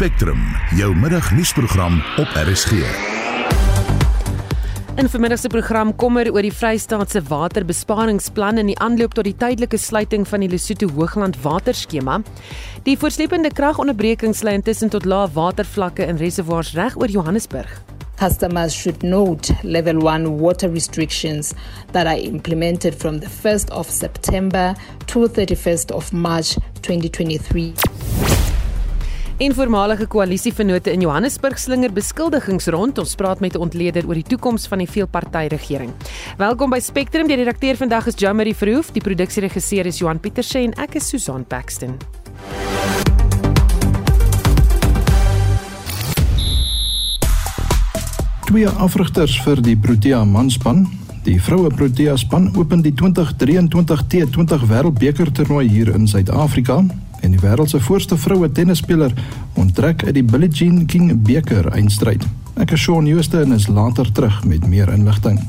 Spectrum, jou middagnuusprogram op RSG. In vermiddag se program kommer oor die Vrystaat se waterbesparingsplan in die aanloop tot die tydelike sluiting van die Lesotho Hoogland waterskema. Die voorslepende kragonderbrekings lei intussen tot lae watervlakke in reservoirs reg oor Johannesburg. Customers should note level 1 water restrictions that are implemented from the 1st of September to 31st of March 2023. En voormalige koalisievennote in Johannesburg slinger beskuldigings rond. Ons praat met 'n ontleder oor die toekoms van die veelpartytjie-regering. Welkom by Spectrum. Die redakteur vandag is Jamari Verhoef, die produksieregisseur is Johan Pieterse en ek is Susan Paxton. Twee afrigters vir die Protea manspan. Die vroue Protea span open die 2023 T20 Wêreldbeker toernooi hier in Suid-Afrika en die wêreld se voorste vroue tennisspeler onttrek uit die Billie Jean King beker eindstryd. Ek is Shaun Jooste en is later terug met meer inligting.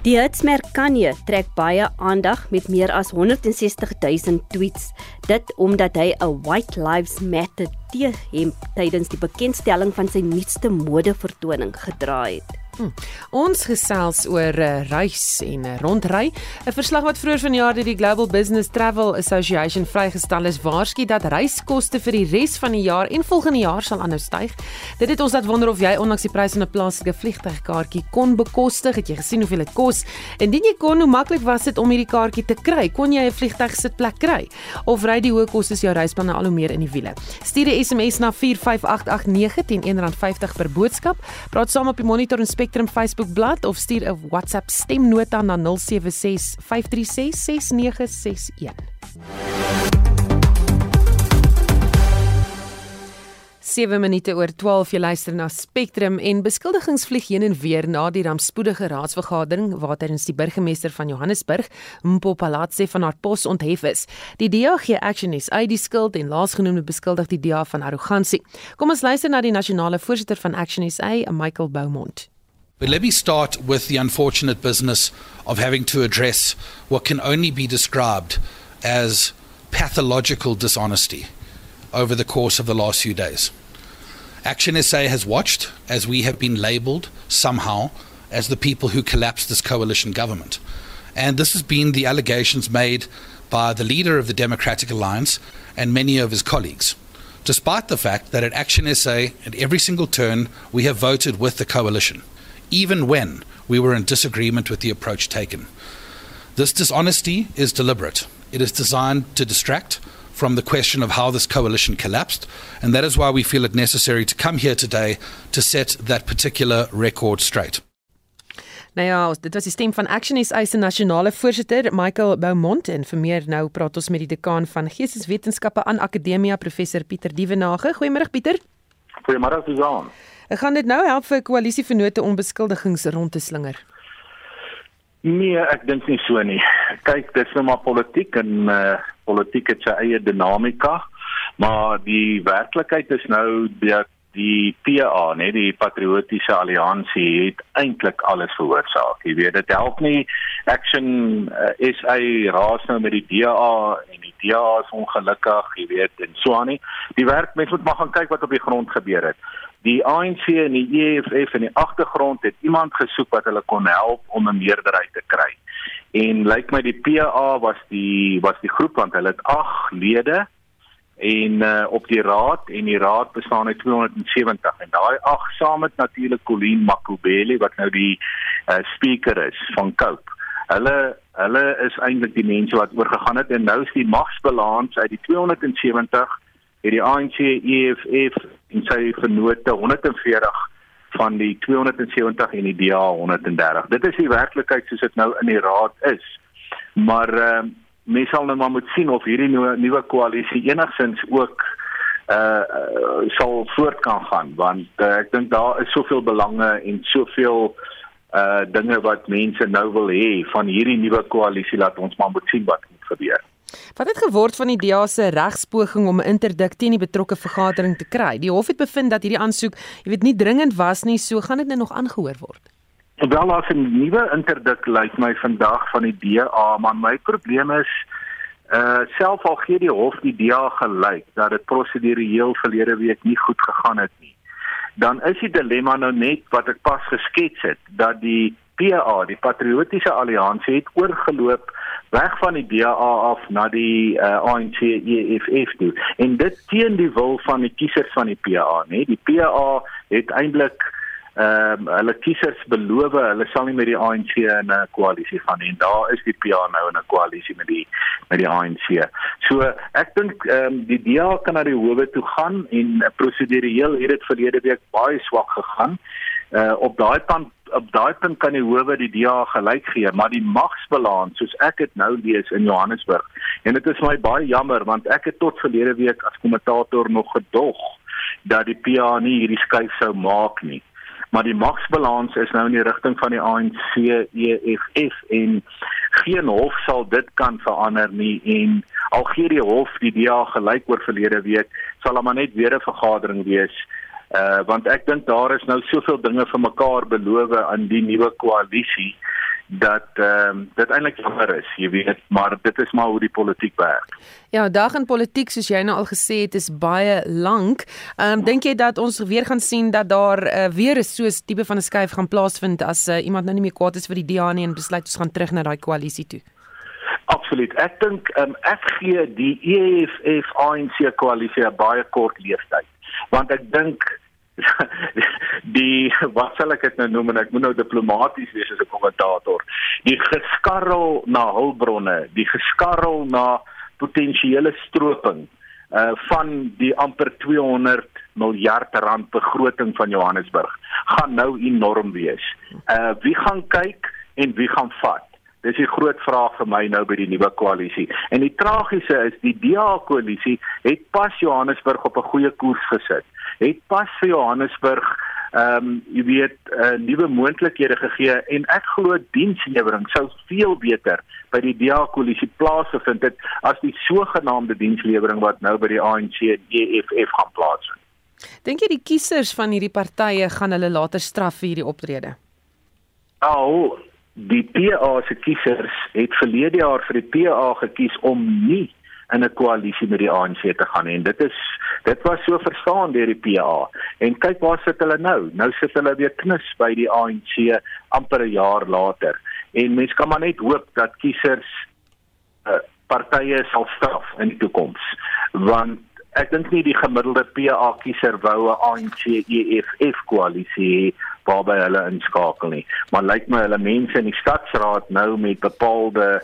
Die hitsmerk Kanye trek baie aandag met meer as 160 000 tweets. Dit omdat hy 'n White Lives Matter T-hemp tydens die bekendstelling van sy nuutste modevertoning gedra het. Hm. Ons gesels oor uh, reis en uh, rondry. 'n Verslag wat vroeër vanjaar deur die Global Business Travel Association vrygestel is, waarsku dat reiskoste vir die res van die jaar en volgende jaar sal aanhou styg. Dit het ons laat wonder of jy ondanks die pryse van 'n plaaslike vliegtuigkaartjie kon bekostig. Het jy gesien hoeveel dit kos? Indien jy kon, hoe maklik was dit om hierdie kaartjie te kry? Kon jy 'n vliegtuigsitplek kry? Of ry die hoë kostes jou reisplanne al hoe meer in die wiele? Stuur 'n SMS na 45889 teen R1.50 per boodskap. Praat saam op die Monitor en Spectrum Facebook bladsy of stuur 'n WhatsApp stemnota na 076 536 6961. 7 minute oor 12 jy luister na Spectrum en beskuldigings vlieg heen en weer na die rampspoedige raadsvergadering waar tydens die burgemeester van Johannesburg Mpo Palatse van haar pos onthef is. Die DA gee Action SA die skuld en laasgenoemde beskuldig die DA van arrogansie. Kom ons luister na die nasionale voorsitter van Action SA, Michael Beaumont. But let me start with the unfortunate business of having to address what can only be described as pathological dishonesty over the course of the last few days. Action SA has watched as we have been labelled somehow as the people who collapsed this coalition government. And this has been the allegations made by the leader of the Democratic Alliance and many of his colleagues. Despite the fact that at Action SA, at every single turn, we have voted with the coalition even when we were in disagreement with the approach taken. This dishonesty is deliberate. It is designed to distract from the question of how this coalition collapsed, and that is why we feel it necessary to come here today to set that particular record straight. Nou ja, dit was die stem van Action SA se nasionale voorsitter, Michael Beaumont en vir meer nou praat ons met die dekaan van Geesteswetenskappe aan Akademia, professor Pieter Dievenage. Goeiemôre Pieter. Goeiemôre Susan. Ek gaan dit nou help vir koalisievennote om beskuldigings rond te slinger. Nee, ek dink nie so nie. Kyk, dis nou maar politiek en uh politiek het sy eie dinamika, maar die werklikheid is nou dat die PA, nee, die Patriotiese Alliansie het eintlik alles veroorsaak. Jy weet, dit help nie Action uh, SA raas nou met die DA en DA is ongelukkig, jy weet, en so aan nie. Die werk mense moet maar gaan kyk wat op die grond gebeur het die ANC en die EFF in die agtergrond het iemand gesoek wat hulle kon help om 'n meerderheid te kry. En lyk like my die PA was die was die groep want hulle het 8 lede en uh, op die raad en die raad bestaan uit 270 en daai 8 saam met natuurlik Colleen Makubele wat nou die uh, speaker is van Cope. Hulle hulle is eintlik die mense wat oorgegaan het en nou is die magsbalans uit die 270 het die ANC EFF en sy vennote 140 van die 270 en die DA 130. Dit is die werklikheid soos dit nou in die raad is. Maar ehm uh, mens sal nou maar moet sien of hierdie nuwe nuwe koalisie enigsins ook uh, uh sal voort kan gaan want uh, ek dink daar is soveel belange en soveel uh dinge wat mense nou wil hê van hierdie nuwe koalisie laat ons maar moet sien wat moet gebeur. Wat het geword van die DA se regspoging om 'n interdik teen die betrokke vergadering te kry? Die hof het bevind dat hierdie aansoek, jy weet, nie dringend was nie, so gaan dit net nog aangehoor word. Wel as 'n nuwe interdik lyk my vandag van die DA, maar my probleem is uh self al gee die hof die DA gelyk dat dit prosedureel verlede week nie goed gegaan het nie. Dan is die dilemma nou net wat ek pas geskets het dat die PA, die Patriotiese Alliansie het oorgeloop weg van die DA af na die uh, ANC EFF toe. En dit teen die wil van die kiesers van die PA, nê? Die PA het eintlik ehm um, hulle kiesers beloof hulle sal nie met die ANC in 'n koalisie gaan nie. En daar is die PA nou in 'n koalisie met die met die ANC. So ek dink ehm um, die DA kan na die howe toe gaan en uh, prosedureel het dit verlede week baie swak gegaan. Uh op daai punt op daai punt kan die howe die DA gelyk gee, maar die magsbalans soos ek dit nou lees in Johannesburg. En dit is my baie jammer want ek het tot verlede week as kommentator nog gedog dat die PA nie hierdie skuif sou maak nie maar die magsbalans is nou in die rigting van die ANC EFF en geen hof sal dit kan verander nie en al gee die hof die DA gelyk oor verlede week sal hom net weer 'n vergadering wees. Uh want ek dink daar is nou soveel dinge vir mekaar beloof aan die nuwe koalisie dat ehm um, dit eintlik jammer is, jy weet, maar dit is maar hoe die politiek werk. Ja, dag in politiek soos jy nou al gesê het, is baie lank. Ehm um, dink jy dat ons weer gaan sien dat daar uh, weer 'n soos tipe van 'n skuif gaan plaasvind as uh, iemand nou nie meer kwaad is vir die DA nie en besluit ons gaan terug na daai koalisie toe? Absoluut. Ek dink ehm um, FG die EFF ANC koalisie 'n baie kort leeftyd. Want ek dink die wat sal ek dit nou noem en ek moet nou diplomaties wees as 'n kommentator die geskarrel na hulpbronne die geskarrel na potensiële stroping uh van die amper 200 miljard rand begroting van Johannesburg gaan nou enorm wees. Uh wie gaan kyk en wie gaan vat? Dis die groot vraag vir my nou by die nuwe koalisie. En die tragiese is die DA koalisie het pas Johannesburg op 'n goeie koers gesit het pas vir Johannesburg ehm um, jy weet uh, nuwe moontlikhede gegee en ek glo dienslewering sou veel beter by die DA koalisie plaasvind dit as die sogenaamde dienslewering wat nou by die ANC en EFF gaan plaasvind. Dink jy die kiesers van hierdie partye gaan hulle later straf vir hierdie optrede? Al die PA se kiesers het verlede jaar vir die PA gekies om nie in 'n koalisie met die ANC te gaan en dit is dit was so verstaan deur die PA en kyk waar sit hulle nou? Nou sit hulle weer knus by die ANC amper 'n jaar later. En mense kan maar net hoop dat kiesers uh, partye sal straf in die toekoms. Want ek dink nie die gemiddelde PA kiezer wou 'n ANC EFF koalisie waarby hulle inskakel nie. Maar lyk my hulle mense in die stadsraad nou met bepaalde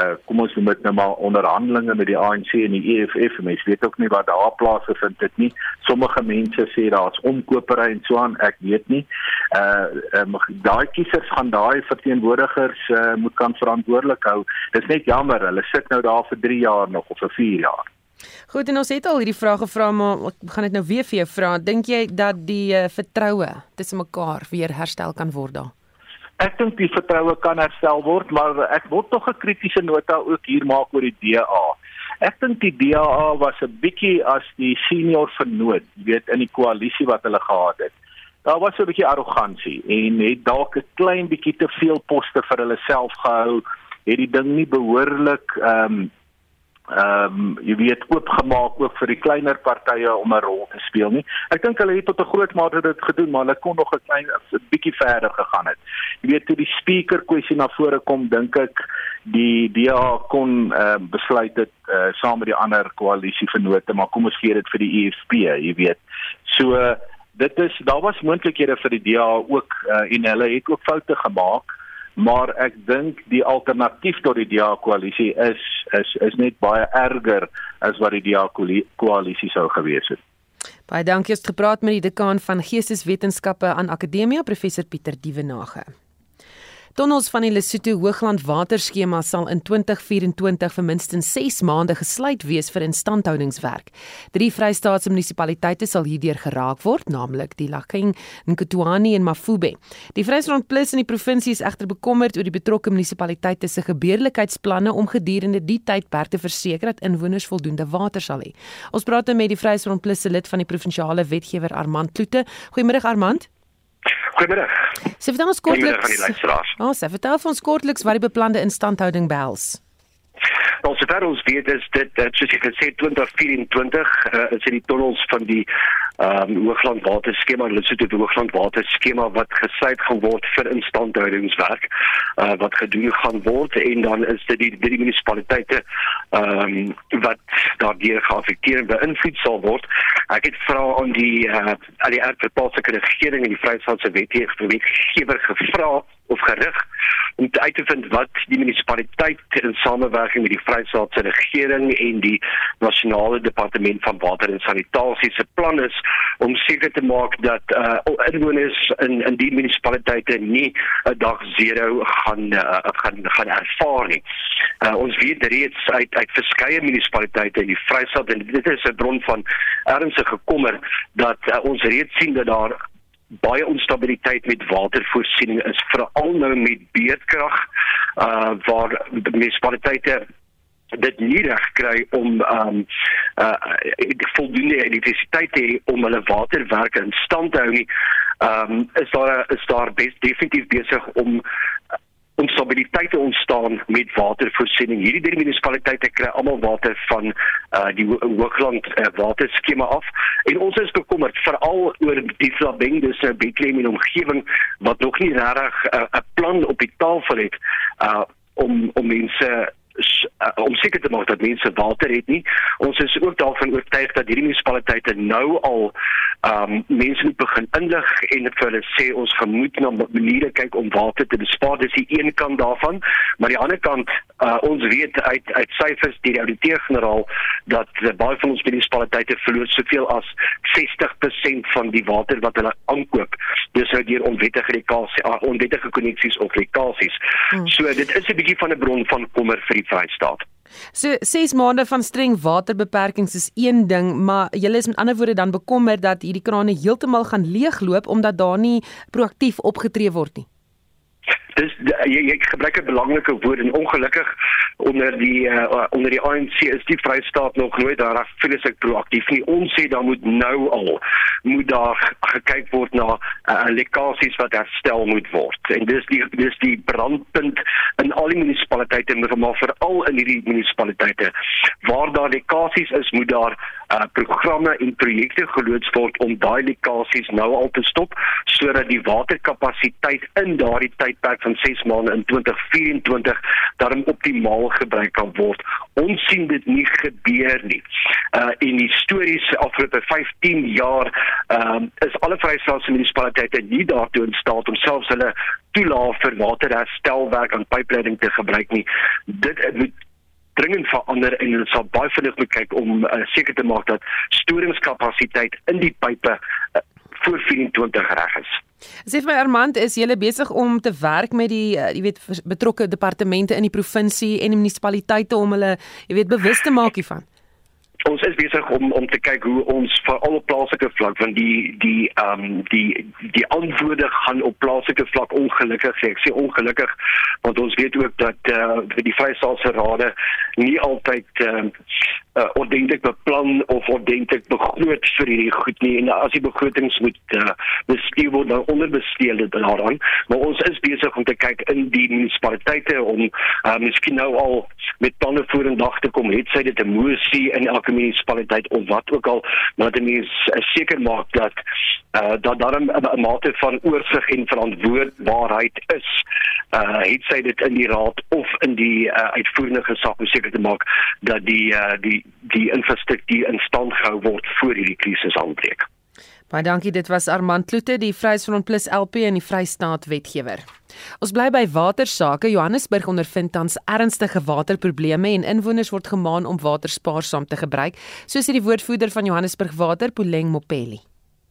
uh, kom ons dit nou maar onderhandelinge met die ANC en die EFF mense weet ook nie wat daar plase vind dit nie. Sommige mense sê daar's omkopery en so aan. Ek weet nie. Uh um, daai kiesers gaan daai verteenwoordigers uh, moet kan verantwoordelik hou. Dis net jammer. Hulle sit nou daar vir 3 jaar nog of vir 4 jaar. Goed en ons het al hierdie vrae gevra maar ek gaan dit nou weer vir jou vra. Dink jy dat die uh, vertroue tussen mekaar weer herstel kan word daar Ek dink die vertroue kan herstel word, maar ek wil tog 'n kritiese nota ook hier maak oor die DA. Ek dink die DA was 'n bietjie as die senior vernoot, weet in die koalisie wat hulle gehad het. Daar was 'n bietjie arrogansie en het dalk 'n klein bietjie te veel poste vir hulle self gehou, het die ding nie behoorlik ehm um, ehm um, jy weet oopgemaak ook vir die kleiner partye om 'n rol te speel nie. Ek dink hulle het tot 'n groot mate dit gedoen, maar hulle kon nog 'n klein 'n bietjie verder gegaan het. Jy weet toe die speaker kwessie na vore kom, dink ek die DA kon ehm uh, besluit dit uh, saam met die ander koalisievennote, maar kom ons gee dit vir die EFF, jy weet. So uh, dit is daar was moontlikhede vir die DA ook uh, en hulle het ook foute gemaak maar ek dink die alternatief tot die DA koalisie is is is net baie erger as wat die DA koalisie sou gewees het. Baie dankie het gepraat met die dekaan van Geesteswetenskappe aan Akademia professor Pieter Dievenage. Tonnels van die Lesotho Hoogland waterskema sal in 2024 vir minstens 6 maande gesluit wees vir instandhoudingswerk. Drie Vrystaatse munisipaliteite sal hierdeur geraak word, naamlik die Laking, Nkutuani en Mafube. Die Vrystaat Plus in die provinsie is egter bekommerd oor die betrokke munisipaliteite se gebeurlikheidsplanne om gedurende die tydperk te verseker dat inwoners voldoende water sal hê. Ons praat nou met die Vrystaat Plus se lid van die provinsiale wetgewer Armand Kloete. Goeiemôre Armand. Goeiemôre. Sy vertel ons kortliks. Ons oh, sy vertel ons kortliks wat die beplande instandhouding behels. Ons sover ons weet is dit soos jy gesê 2024 uh, is dit die tonnels van die ehm um, Hoogland water skema, Lesotho Hoogland water skema wat gesluit gaan word vir instandhoudingswerk uh, wat gedoen gaan word en dan is dit die die munisipaliteite ehm um, wat daardeur geaffekteer en beïnvloed sal word. Ek het vra aan die uh, al die aardverpaalse regering en die Vrystaatse wetgewer gevra of gerig om te uit te vind wat die munisipaliteit in samewerking met die Vrystaatse regering en die nasionale departement van water en sanitasie se plan is om seker te maak dat uh, inwoners in in die munisipaliteite nie 'n dag zero gaan uh, gaan gaan ervaar nie. Uh, ons weet reeds uit uit verskeie munisipaliteite in die Vrystaat en dit is 'n bron van ernstige kommer dat uh, ons reeds sien dat daar baie onstabiliteit met watervoorsiening is veral nou met beerdkrag uh waar munisipaliteite dit nie reg kry om um uh voldoende elektrisiteit te hê om hulle waterwerke in stand te hou nie. Um is daar is daar bes, definitief besig om onstabiliteite ontstaan met watervoorsiening. Hierdie drie munisipaliteite kry almal water van uh die Hoogland uh, waterskema af en ons is bekommerd veral oor die Flabeng dis uh, Bethlehem en omgewing wat nog nie regtig 'n uh, plan op die tafel het uh om om mense uh, om seker te maak dat mense water het nie. Ons is ook daarvan oortuig dat hierdie munisipaliteite nou al ehm um, mense moet begin inlig en vir hulle sê ons gemoed na maniere kyk om water te bespaar. Dis die een kant daarvan, maar die ander kant uh, ons weet uit uit syfers die ouditeur-generaal dat uh, baie van ons munisipaliteite verloor soveel as 60% van die water wat hulle aankoop. Dis nou deur onwettige lekasie, uh, onwettige koneksies of lekasies. Hmm. So dit is 'n bietjie van 'n bron van kommer vir die Vrystaat. So 6 maande van streng waterbeperkings is een ding, maar julle is met ander woorde dan bekommerd dat hierdie krane heeltemal gaan leegloop omdat daar nie proaktief opgetree word nie dis jy, jy gebruik 'n belangrike woord en ongelukkig onder die uh, onder die ANC is die Vrystaat nog nooit daar vrees ek proaktief nie. Ons sê dan moet nou al moet daar gekyk word na uh, lekasies wat herstel moet word. En dis die dis die brandpunt in al die munisipaliteite maar veral in hierdie munisipaliteite. Waar daar lekasies is moet daar uh, programme en projekte geloods word om daai lekasies nou al te stop sodat die waterkapasiteit in daardie tydperk van 6 maande in 2024 daarom optimaal gebruik kan word. Ons sien dit nie gebeur nie. Uh in die stories afgelope 15 jaar um uh, is alle Vrystaatse munisipaliteite nie daartoe in staat om selfs hulle toelaat vir waterherstelwerk en pypleiding te gebruik nie. Dit moet dringend verander en ons sal baie vinnig moet kyk om uh, seker te maak dat storingskapasiteit in die pipe uh, voor 24 reg is. Sê vir my Armand, is jy besig om te werk met die uh, jy weet betrokke departemente in die provinsie en die munisipaliteite om hulle jy weet bewus te maak hiervan? Ons is besig om om te kyk hoe ons vir alle plaaslike vlak van die die ehm um, die die antwoorde gaan op plaaslike vlak ongelukkig. Sê ek sê ongelukkig want ons weet ook dat eh uh, die Vrystaatse rade nie altyd ehm uh, uh, ordentlik beplan of ordentlik begroot vir hierdie goed nie. En as die begrotings moet uh, bestuur word dan onderbesteel dit daaraan. Maar ons is besig om te kyk in die munisipaliteite om uh, miskien nou al met planne voor in dag te kom. Het sy dit 'n moesie in elke munisipaliteit of wat ook al maar dit is uh, seker maak dat uh, dat daar 'n mate van oorsig en verantwoordbaarheid is uh, het sy dit in die raad of in die uh, uitvoerende gesag om seker te maak dat die uh, die die infrastruktuur in stand gehou word voor hierdie krisis aanbreek. Baie dankie, dit was Armand Kloete, die Vryheidsfront Plus LP en die Vrystaat wetgewer. Ons bly by watersake. Johannesburg ondervind tans ernstige waterprobleme en inwoners word gemaan om water spaarsaam te gebruik, soos die woordvoerder van Johannesburg Water, Puleng Mopeli.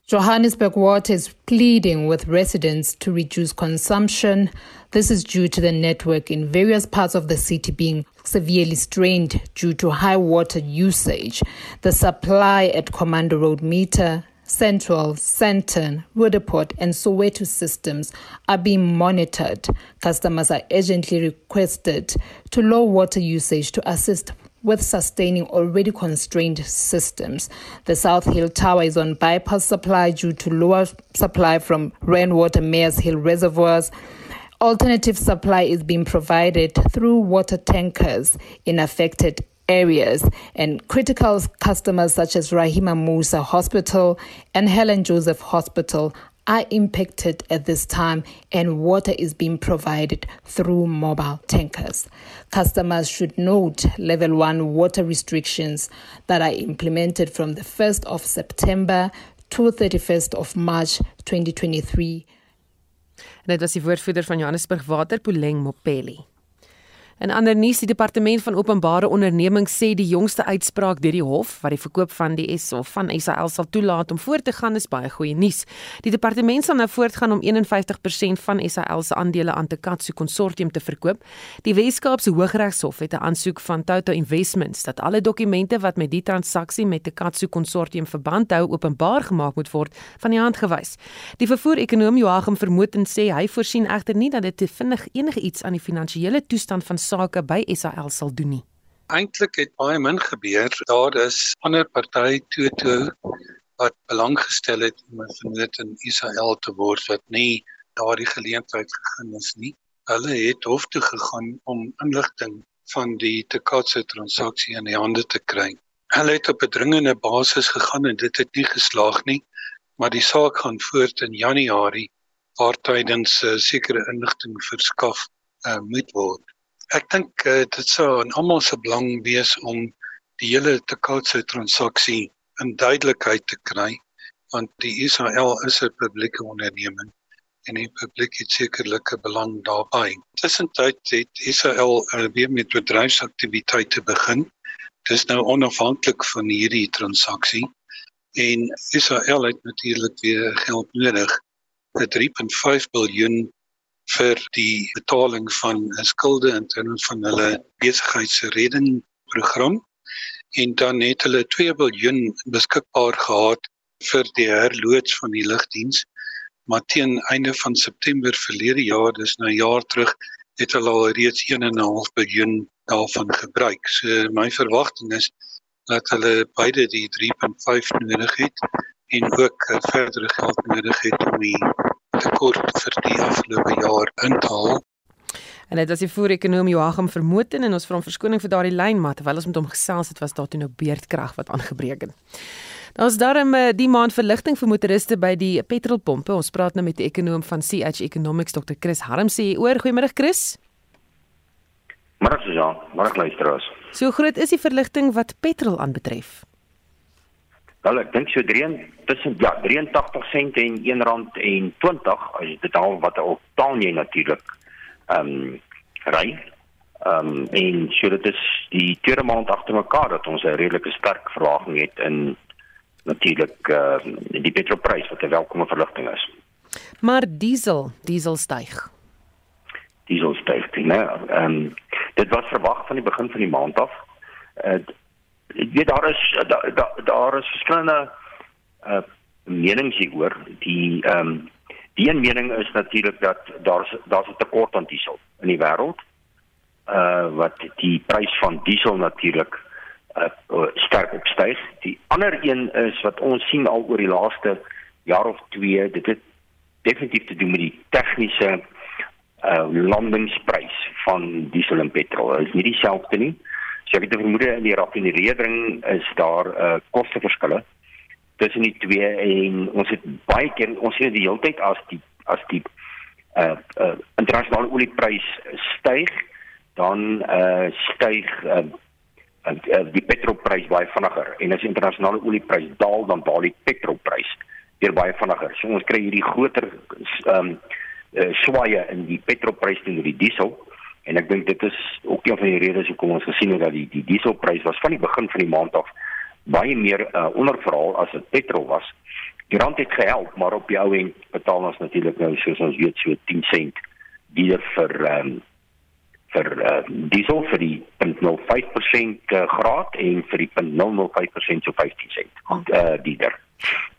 Johannesburg Water is pleading with residents to reduce consumption. This is due to the network in various parts of the city being severely strained due to high water usage. The supply at Commander Road Meter, Central, Centon, Rudaport, and Soweto systems are being monitored. Customers are urgently requested to lower water usage to assist with sustaining already constrained systems. The South Hill Tower is on bypass supply due to lower supply from rainwater Mares Hill reservoirs. Alternative supply is being provided through water tankers in affected areas and critical customers such as Rahima Musa Hospital and Helen Joseph Hospital are impacted at this time and water is being provided through mobile tankers. Customers should note level 1 water restrictions that are implemented from the 1st of September to 31st of March 2023. Dit was die woordvoerder van Johannesburg Water, Puleng Mopeli. In ander nuus, die departement van openbare onderneming sê die jongste uitspraak deur die hof wat die verkoop van die SO van SAL sal toelaat om voort te gaan is baie goeie nuus. Die departement sal nou voortgaan om 51% van SAL se aandele aan Tekatsu konsortium te verkoop. Die Wes-Kaapse Hooggeregshof het 'n aansoek van Toto Investments dat alle dokumente wat met die transaksie met Tekatsu konsortium verband hou openbaar gemaak moet word van die hand gewys. Die vervoer-ekonoom Joachim Vermoten sê hy voorsien egter nie dat dit te vinnig enige iets aan die finansiële toestand van sake by SAL sal doen nie. Eintlik het baie min gebeur. Daar is ander party Toto wat belang gestel het om 'n vennoot in Israel te word wat nie daardie geleentheid gegee is nie. Hulle het hof toe gegaan om inligting van die Tekatse transaksie in die hande te kry. Hulle het op 'n dringende basis gegaan en dit het nie geslaag nie, maar die saak gaan voort in Januarie waar tydens uh, sekere inligting verskaf uh, moet word. Ek dink uh, dit sou in almal se belang wees om die hele Tekatse transaksie in duidelikheid te kry want die Israel is 'n publieke onderneming en die publiek het sekerlik 'n belang daarbey. Tussentyd het Israel uh, weer met bedryfsaktiwiteite begin. Dit is nou onafhanklik van hierdie transaksie en Israel het natuurlik weer geld nodig. 'n 3.5 miljard vir die betaling van skulde in terme van hulle besigheidsredding program en dan het hulle 2 miljard beskikbaar gehad vir die herloods van die lugdiens maar teen einde van September verlede jaar dis nou 'n jaar terug het hulle al reeds 1.5 miljard daarvan gebruik. So my verwagting is dat hulle beide die 3.5 nodig het en ook verdere geld nodig het om die tekort vir die afgelope jaar in te haal. En dit was die voer-ekonoom Joachim Vermoten en ons vra om verskoning vir daardie lyn maar terwyl ons met hom gesels het was daar toe nou beerdkrag wat aangebreek het. Daar's daarom eh, die maand verligting vir motoriste by die petrolpompe. Ons praat nou met die ekonoom van CH Economics Dr. Chris Harm sê oor goeiemôre Chris. Môre Susan, môre luisteraars. So groot is die verligting wat petrol aanbetref. Wel ek dink so 3 tussen ja 83 sent en 1 rand en 20 as jy dit al wat op taal jy natuurlik ehm um, ry. Ehm um, en so dit is die tweede maand agter mekaar dat ons 'n redelike sterk verlaging het in natuurlik uh, die petrolprys wat 'n welkome verligting is. Maar diesel, diesel styg. Diesel styg, né? Ehm um, dit was verwag van die begin van die maand af. Uh, ek weet daar is daar da, daar is verskillende uh menings hieroor. Die ehm um, die een mening is natuurlik dat daar's daar's 'n tekort aan diesel in die wêreld. Uh wat die prys van diesel natuurlik uh sterk opstyg. Die ander een is wat ons sien al oor die laaste jaar of 2, dit het definitief te doen met die tegniese uh landingsprys van diesel en petrol. Dit is nie dieselfde nie. So ek het vermoed in die raffinering is daar 'n uh, kosteverskille tussen die twee en ons het baie keer ons sien die hele tyd as die as die uh, uh internasionale olieprys styg dan uh styg uh, uh die petrolprys baie vinniger en as die internasionale olieprys daal dan daal die petrolprys weer baie vinniger. So ons kry hierdie groter um uh, swaaye in die petrolprys teenoor die diesel En ek dink dit is ook een van die redes hoekom ons gesien het dat die die dieselprys was van die begin van die maand af baie meer uh, onderverhaal as dit petrol was. Die rand het gehelp, maar op die ou end betaal ons natuurlik nou soos ons weet so 10 sent duurder vir um, vir uh, diesel vir die 0.05% uh, graad en vir die 0.005% so 15 sent. Uh, duurder.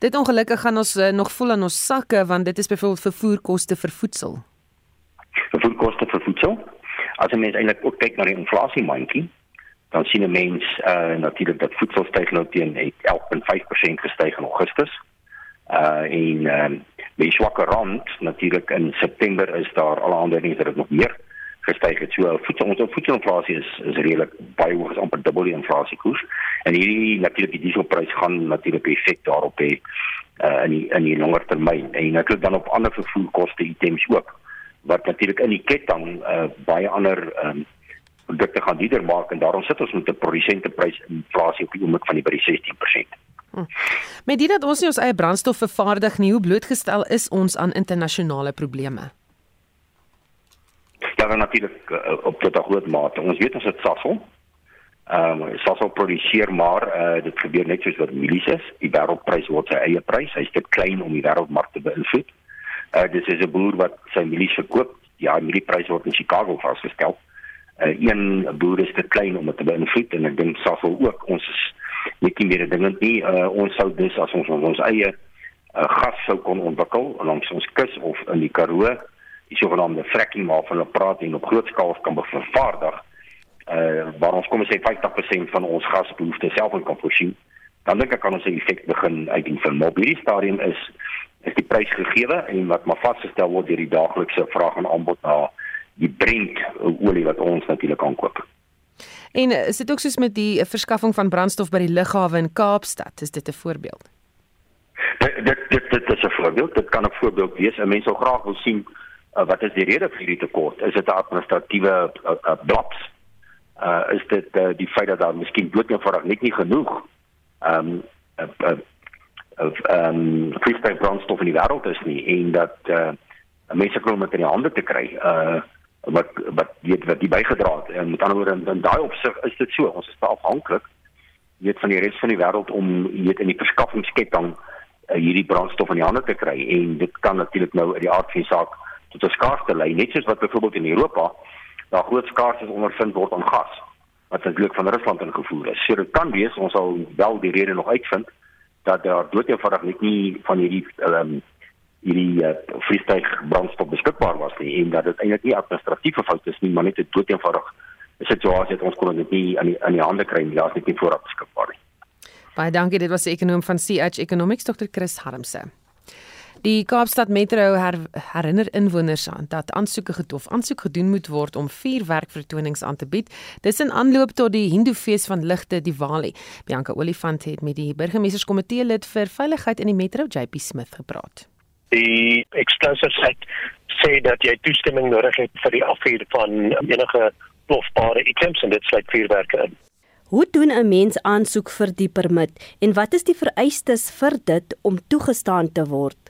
Dit ongelukkig gaan ons uh, nog voel aan ons sakke want dit is byvoorbeeld vervoerkoste vir voedsel. Vervoerkoste vir voedsel? As jy mens eintlik ook kyk na die inflasie mandjie, dan sien 'n mens uh natuurlik dat voedsel styg nou teen 11.5% gestyg in Augustus. Uh en uh Met die swakker rand natuurlik in September is daar alle aanduidings dat dit nog meer gestyg het. So voedsel ons voedselinflasie is is redelik baie hoog, amper dubbel die inflasiekoers. En hierdie natuurlik die dieselprys gaan natuurlik effek daarop hê uh, in die in die langer termyn en natuurlik dan op ander vervoerkoste items ook wat natuurlik in die ketting uh, baie ander um, produkte gaan duurder maak en daarom sit ons met 'n produsenteprys inflasie op die oomblik van die by die 16%. Hm. Met dit dat ons nie ons eie brandstof vervaardig nie, hoe blootgestel is ons aan internasionale probleme? Ja, dan natuurlik uh, op tot 'n groot mate. Ons weet ons het Sasol. Ehm um, Sasol produseer maar uh, dit gebeur net soos wat milies is. Die wêreldprys word sy eie prys. Hy's te klein om die wêreldmark te beïnvloed. Uh, dis is 'n boer wat sy milies verkoop. Ja, mielieprys word in Chicago vasgestel. Uh, een boer is te klein om dit te beïnvloed en ek dink Sasol ook. Ons is net nie meer dingend nie. Uh, ons sou dus as ons ons eie uh, gas sou kon ontwikkel langs ons kus of in die Karoo die sogenaamde fracking waarvan hulle praat en op groot skaal kan vervaardig uh waar ons kom ons sê 50% van ons gasbehoeftes self kan voorsien dan dink ek kan ons 'n effek begin uitdien vir maar hierdie stadium is is die prys gegee en wat maar vasgestel word deur die daaglikse vraag en aanbod na die Brent olie wat ons natuurlik aankoop. En is dit ook soos met die verskaffing van brandstof by die lughawe in Kaapstad? Is dit 'n voorbeeld? Dit dit dit, dit is 'n voorbeeld. Dit kan 'n voorbeeld wees. 'n Mens sou graag wil sien uh, wat is die rede vir hierdie tekort? Is dit 'n administratiewe uh, uh, blaps? Uh is dit uh, die feit dat daar miskien doodgewoon net nie genoeg ehm um, uh, uh, ehm um, freestyle brandstof in die wêreld is nie en dat uh mense kan met in die hande te kry uh wat wat weet wat die bygedra het. En met ander woorde in, in daai opsig is dit so ons is afhanklik weet van die res van die wêreld om weet in die verskaffingsketting uh, hierdie brandstof in die hande te kry. En dit kan natuurlik nou uit die aard van saak tot 'n skaarste lei. Net soos wat byvoorbeeld in Europa daar groot skaarste ondervind word aan gas wat natuurlik van Rusland ingevoer is. So dit kan wees ons sal wel die rede nog uitvind dat daar doodgewoonig net nie van hierdie ehm um, hierdie uh, vliegtuig brandstof beskikbaar was nie en dat dit eintlik nie administratiewe fout is nie, maar net 'n doodgewoonig situasie het ons kon dit nie aan die aan die hande kry nie. Daar's net nie voorraad beskikbaar nie. Baie dankie, dit was die ekonom van CH Economics Dr. Chris Harmse. Die Kaapstad Metro her, herinner inwoners aan dat aansoeke gedof aansoek gedoen moet word om vuurwerkvertonings aan te bied. Dis in aanloop tot die Hindufees van ligte Diwali. Bianca Olifant het met die burgemeesterskomitee lid vir veiligheid in die Metro JP Smith gepraat. Die explosives act sê dat jy toestemming nodig het vir die afvuur van enige plofbare items en dit sluit vuurwerke in. Hoe doen 'n mens aansoek vir die permit en wat is die vereistes vir dit om toegestaan te word?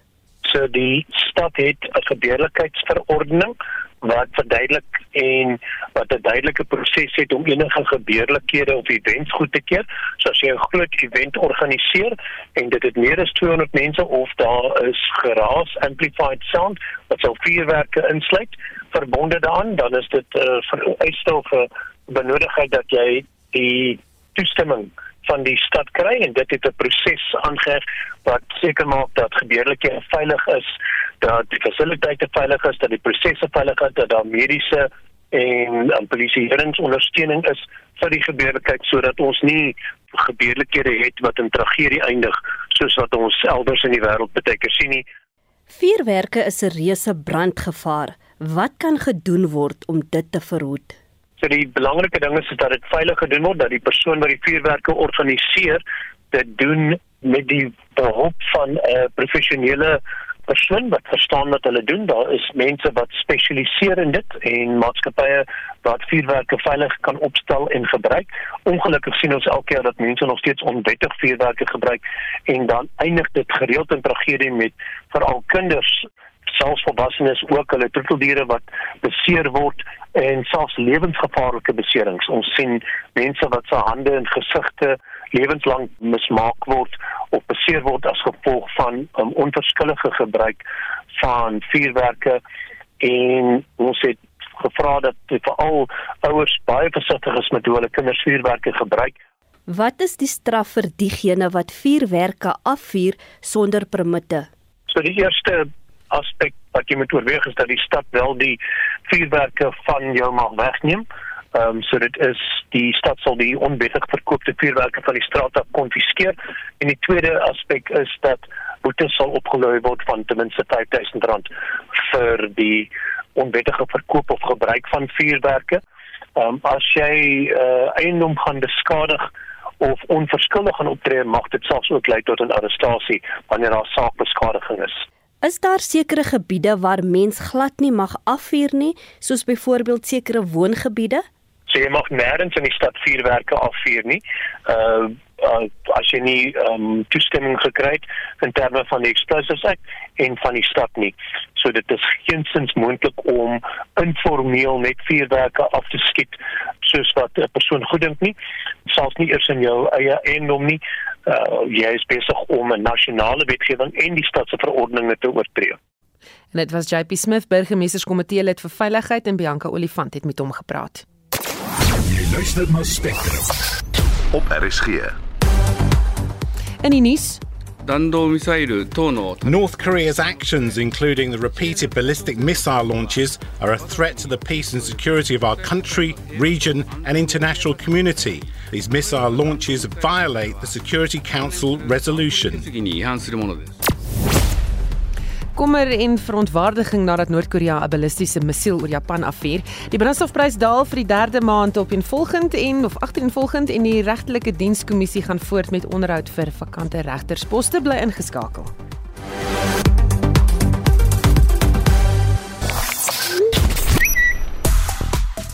So die stad het 'n gebeurlikheidsverordening wat verduidelik en wat 'n duidelike proses het om enige gebeurlikhede of events goed te keur. So as jy 'n groot event organiseer en dit het meer as 200 mense of daar is geraas amplified sound wat sou vuurwerke insluit verbonde daaraan, dan is dit 'n uh, vereiste of 'n benodigheid dat jy die toestemming van die stad kry en dit het 'n proses aangeheg wat seker maak dat gebeurlikhede veilig is, dat die fasiliteite veilig is, dat die prosesse veilig is, dat daar mediese en um, polisieeringsondersteuning is vir die gebeurlikheid sodat ons nie gebeurlikhede het wat in tragedie eindig soos wat ons elders in die wêreld baie keer sien nie. Vuurwerke is 'n reuse brandgevaar. Wat kan gedoen word om dit te verhoed? So die belangrike ding is dat dit veilig gedoen word dat die persoon wat die vuurwerke organiseer dit doen met die behulp van 'n uh, professionele persoon wat verstaan wat hulle doen. Daar is mense wat spesialiseer in dit en maatskappye wat vuurwerke veilig kan opstel en gebruik. Ongelukkig sien ons elke keer dat mense nog steeds onwettig vuurwerke gebruik en dan eindig dit gereeld in tragedie met veral kinders selfs volwassenes ook hulle troeteldiere wat beseer word en selfs lewensgevaarlike beserings. Ons sien mense wat se hande en gesigte lewenslank mismaak word of beseer word as gevolg van um, onverskillige gebruik van vuurwerke en ons het gevra dat veral ouers baie versigtig is met hoe hulle kinders vuurwerke gebruik. Wat is die straf vir diegene wat vuurwerke afvuur sonder permitte? So die eerste aspek wat jy moet oorweeg is dat die stad wel die vuurwerke van jou mag wegneem. Ehm um, so dit is die stad sal die onwettig verkoopte vuurwerke van die straat af konfiskeer. En die tweede aspek is dat boetes sal opgelei word van ten minste R5000 vir die onwettige verkoop of gebruik van vuurwerke. Um, as jy uh, eiendom gaan beskadig of onverskillig gaan optree, mag dit selfs ook lei tot 'n arrestasie wanneer daar saakbeskadiging is. Is daar sekere gebiede waar mens glad nie mag afvuur nie, soos byvoorbeeld sekere woongebiede? So jy mag nêrens in die stad vuurwerke afvuur nie. Uh uh, as jy nie um, toestemming gekry het in terme van die Explosives Act en van die stad nie. So dit is geensins moontlik om informeel net vuurwerke af te skiet soos wat 'n persoon goeddink nie, selfs nie eers in jou eie eiendom nie. Uh, jy is besig om 'n nasionale wetgewing en die stad se verordeninge te oortree. En dit was JP Smith, burgemeesterskomitee lid vir veiligheid en Bianca Olifant het met hom gepraat. Jy luister na Spectrum op RSG. In die North Korea's actions, including the repeated ballistic missile launches, are a threat to the peace and security of our country, region, and international community. These missile launches violate the Security Council resolution. Kommer en verontwaardiging nadat Noord-Korea 'n ballistiese missiel oor Japan afvuur. Die brandstofprys daal vir die derde maand op en volgend en of agtereenvolgend en die regtelike dienskommissie gaan voort met onderhoud vir vakante regtersposte bly ingeskakel.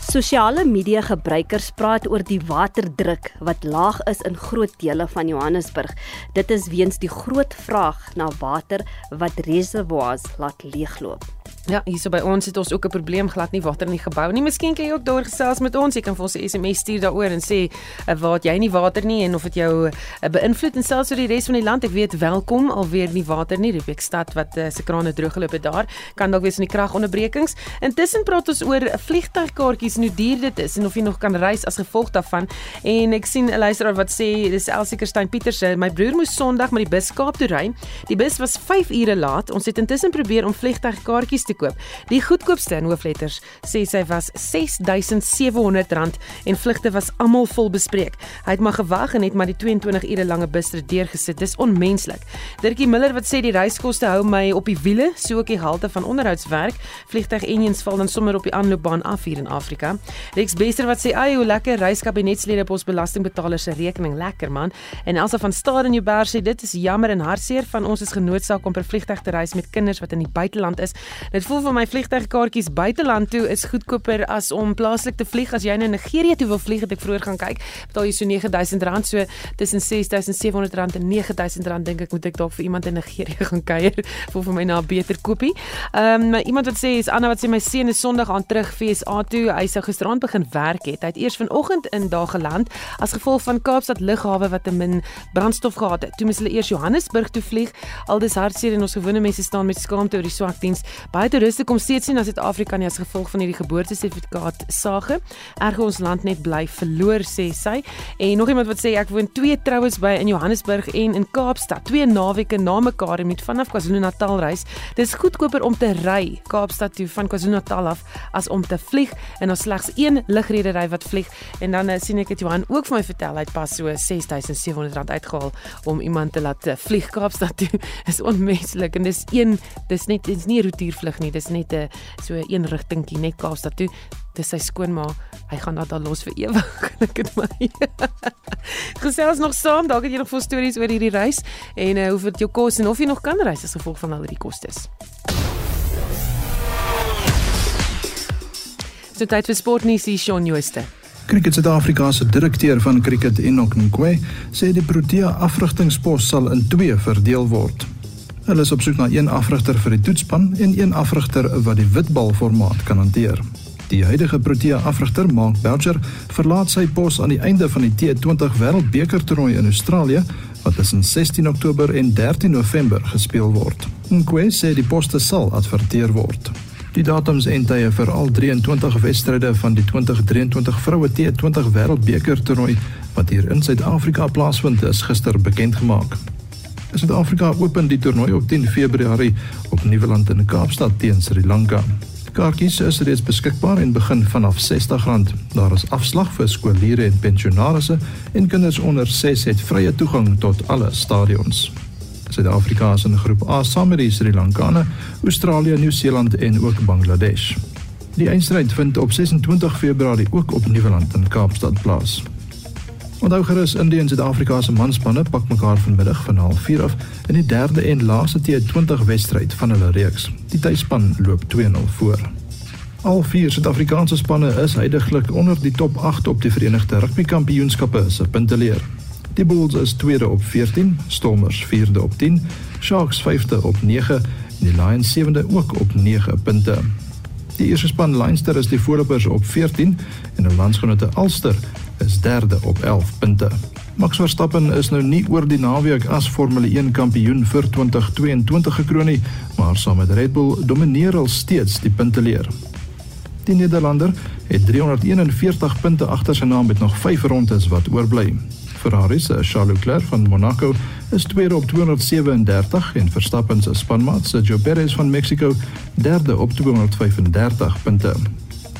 Sosiale media gebruikers praat oor die waterdruk wat laag is in groot dele van Johannesburg. Dit is weens die groot vraag na water wat reservoirs laat leegloop. Ja, hier so by ons het ons ook 'n probleem glad nie water in die gebou nie. Miskien kan jy ook daar gesels met ons. Jy kan vir ons 'n SMS stuur daaroor en sê uh, waar het jy nie water nie en of dit jou uh, beïnvloed en selfs oor die res van die land. Ek weet welkom alweer nie water nie. Riebeek stad wat uh, se krane droog geloop het daar. Kan dalk wees in die kragonderbrekings. Intussen praat ons oor vliegtuigkaartjies en hoe duur dit is en of jy nog kan reis as gevolg daarvan. En ek sien 'n luisteraar wat sê dis Elsie Kerstyn Pieterse. My broer moes Sondag met die bus Kaap toe ry. Die bus was 5 ure laat. Ons het intussen probeer om vliegtuigkaartjies te koop. Die goedkoopste in hoofletters sê sy was R6700 en vlugte was almal vol bespreek. Hy het maar gewag en het maar die 22 ure lange busrit deurgesit. Dis onmenslik. Dirkie Miller wat sê die reiskoste hou my op die wiele, so ook die halte van onderhoudswerk. Vliegtuig enjins val dan sommer op die aanloopbaan af hier in Afrika. Rex Bester wat sê ai hoe lekker reiskabinetslede op ons belastingbetalers se rekening lekker man. En Elsa van Staden in Joubert sê dit is jammer en hartseer van ons is genoodsaak om per vliegtuig te reis met kinders wat in die buiteland is. Dit voel vir my vliegtuigkaartjies buiteland toe is goedkoper as om plaaslik te vlieg. As jy na Nigerië toe wil vlieg het ek vroeër gaan kyk betaal jy so R9000 so tussen R6700 en R9000 dink ek moet ek dalk vir iemand in Nigerië gaan kuier vir vir my na 'n beter koopie. Ehm um, iemand wat sê is Anna wat sê my seun is Sondag aan terug FSA toe. Hy sou gisteraand begin werk het. Hy het eers vanoggend in daar geland as gevolg van Kaapstad lughawe wat te min brandstof gehad het. Toe moes hulle eers Johannesburg toe vlieg. Al dis hartseer en ons gewone mense staan met skaamte oor die swak diens baie toeriste kom steeds nie na Suid-Afrika nie as gevolg van hierdie geboortesertifikaat sage. Erge ons land net bly verloor sê sy. En nog iemand wat sê ek woon twee troues by in Johannesburg en in Kaapstad. Twee naweke na mekaar en met vanaf KwaZulu-Natal reis. Dis goedkoper om te ry Kaapstad toe van KwaZulu-Natal af as om te vlieg en ons slegs een lugredery wat vlieg. En dan uh, sien ek dit Johan ook vir my vertel hy het pas so R6700 uitgehaal om iemand te laat uh, vlieg Kaapstad toe. Is onmenslik en dis een dis net dis nie 'n roetiervlug nie. Dis net 'n so een rigtingkie net Kaapstad toe. Dis sy skoonma. Hy gaan daar los vir ewig. Ek het my. Gesels nog saam. Dalk het jy nog vol stories oor hierdie reis en uh, hoe dit jou kos en of jy nog kan reis as gevolg van al hierdie kostes. So tyd vir sportnuus hier Shaun Jooste. Cricket Suid-Afrika se direkteur van cricket Enoch Nkwe sê die Protea afrigtingspos sal in twee verdeel word. Hulle is op soek na een afrigter vir die toetspan en een afrigter wat die witbal formaat kan hanteer. Die huidige Protea afrigter, Mark Belger, verlaat sy pos aan die einde van die T20 Wêreldbeker toernooi in Australië wat tussen 16 Oktober en 13 November gespeel word. Nkwe sê die poste sal adverteer word. Die datums en tye vir al 23 wedstryde van die 2023 vroue T20 Wêreldbeker toernooi wat hier in Suid-Afrika plaasvind is gister bekend gemaak. Suid-Afrika open die toernooi op 10 Februarie op Nieuweland in Kaapstad teen Sri Lanka. Kaartjies is reeds beskikbaar en begin vanaf R60. Daar is afslag vir skooliere en pensionaarsse en kinders onder 6 het vrye toegang tot alle stadions. Suid-Afrika is in groep A saam met die Sri Lankane, Australië, Nieu-Seeland en ook Bangladesh. Die eindstryd vind op 26 Februarie ook op Nieuweland in Kaapstad plaas. Onthou gerus Indië en Suid-Afrika se manspanne pak mekaar vanmiddag van 04:30 af in die derde en laaste T20 wedstryd van hulle reeks. Die tuisspan loop 2-0 voor. Al vier Suid-Afrikaanse spanne is heidaglik onder die top 8 op die Verenigde Rugby Kampioenskappe se punteleer. Die Bulls is tweede op 14, Stormers vierde op 10, Sharks vyfde op 9 en die Lions sewende ook op 9 punte. Die eerste span Leinster is die voorlopers op 14 en hulle landsgenote Ulster is derde op 11 punte. Max Verstappen is nou nie oor die naweek as Formule 1 kampioen vir 2022 gekroon nie, maar saam met Red Bull domineer hy steeds die punteleer. Die Nederlander het 341 punte agter sy naam met nog 5 rondes wat oorbly. Ferrari se Charles Leclerc van Monaco is tweede op 237 en Verstappen se spanmaat Sergio Perez van Mexico derde op 235 punte.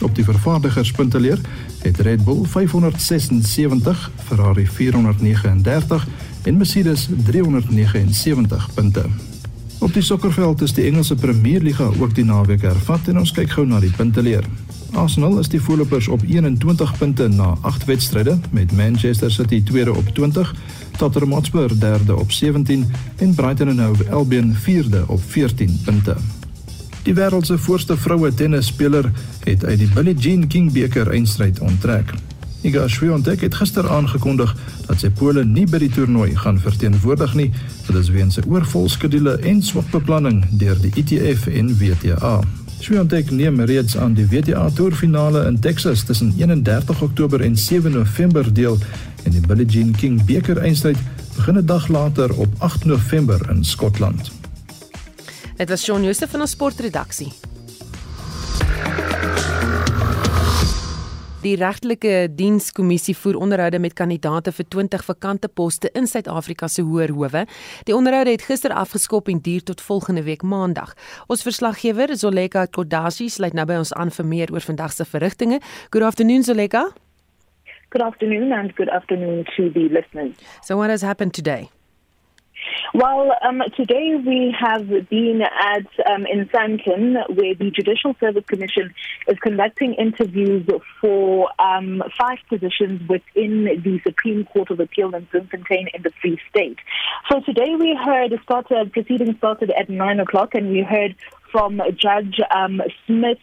Op die vervaardigerspunteleer het Red Bull 576, Ferrari 439 en Mercedes 379 punte. Op die sokkerveld is die Engelse Premierliga ook die naweek hervat en ons kyk gou na die punteleer. Arsenal is die voorlopers op 21 punte na 8 wedstryde met Manchester City tweede op 20, Tottenham Hotspur derde op 17 en Brighton Hove Albion vierde op 14 punte. Die wêreld se voorste vroue tennisspeler het uit die Billie Jean King beker eindstryd onttrek. Iga Swiatek het gister aangekondig dat sy Pole nie by die toernooi gaan verteenwoordig nie, dit is weens 'n oorvol skedule en swak beplanning deur die ITF en WTA. Swiatek neem reeds aan die WTA toerfinale in Texas tussen 31 Oktober en 7 November deel en die Billie Jean King beker eindstryd begin 'n dag later op 8 November in Skotland. Dit was Shaun Jooste van ons sportredaksie. Die regtelike dienskommissie voer onderhoude met kandidaate vir 20 vakante poste in Suid-Afrika se hoër howe. Die onderhoude het gister afgeskop en duur tot volgende week Maandag. Ons verslaggewer, Zoleka Kodasi, sluit nou by ons aan vir meer oor vandag se verrigtinge. Good afternoon, Zoleka. Good afternoon and good afternoon to the listeners. So what has happened today? Well, um, today we have been at um, in Sankin, where the Judicial Service Commission is conducting interviews for um, five positions within the Supreme Court of Appeal in Bloemfontein in the Free State. So today we heard started proceedings started at nine o'clock, and we heard from Judge um, Smith,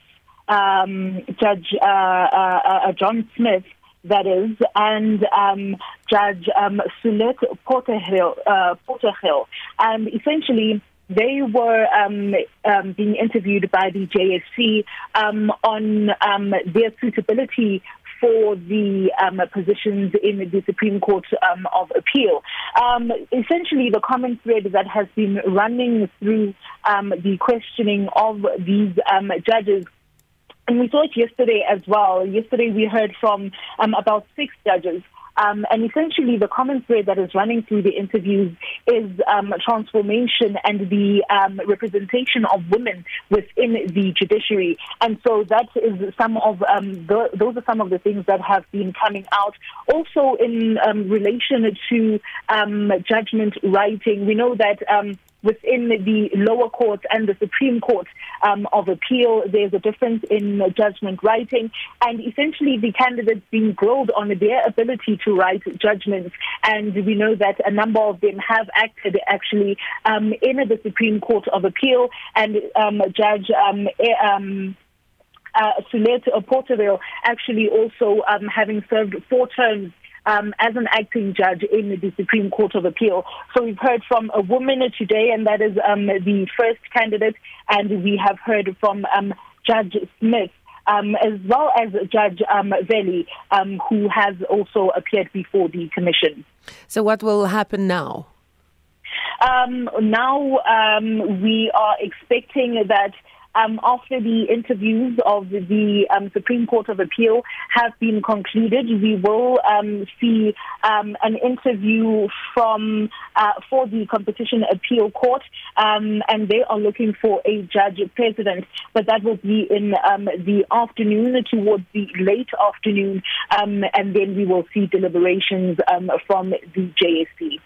um, Judge uh, uh, uh, John Smith that is, and um, Judge um, Sulet Porterhill, uh. And essentially, they were um, um, being interviewed by the JSC um, on um, their suitability for the um, positions in the Supreme Court um, of Appeal. Um, essentially, the common thread that has been running through um, the questioning of these um, judges and we saw it yesterday as well. Yesterday we heard from um, about six judges. Um, and essentially, the common thread that is running through the interviews is um, transformation and the um, representation of women within the judiciary. And so that is some of um, the, those are some of the things that have been coming out. Also, in um, relation to um, judgment writing, we know that within the lower courts and the Supreme Court um, of Appeal. There's a difference in judgment writing, and essentially the candidates being grilled on their ability to write judgments. And we know that a number of them have acted actually um, in the Supreme Court of Appeal, and um, Judge. Um, um, uh, Sulet Porterville actually also um, having served four terms um, as an acting judge in the Supreme Court of Appeal. So we've heard from a woman today, and that is um, the first candidate, and we have heard from um, Judge Smith. Um, as well as Judge um, Veli, um, who has also appeared before the commission. So, what will happen now? Um, now um, we are expecting that um, after the interviews of the um, Supreme Court of Appeal have been concluded, we will um, see um, an interview from uh, for the Competition Appeal Court, um, and they are looking for a judge president, but that will be in um, the afternoon towards the late afternoon, and then we will see deliberations from the JSC.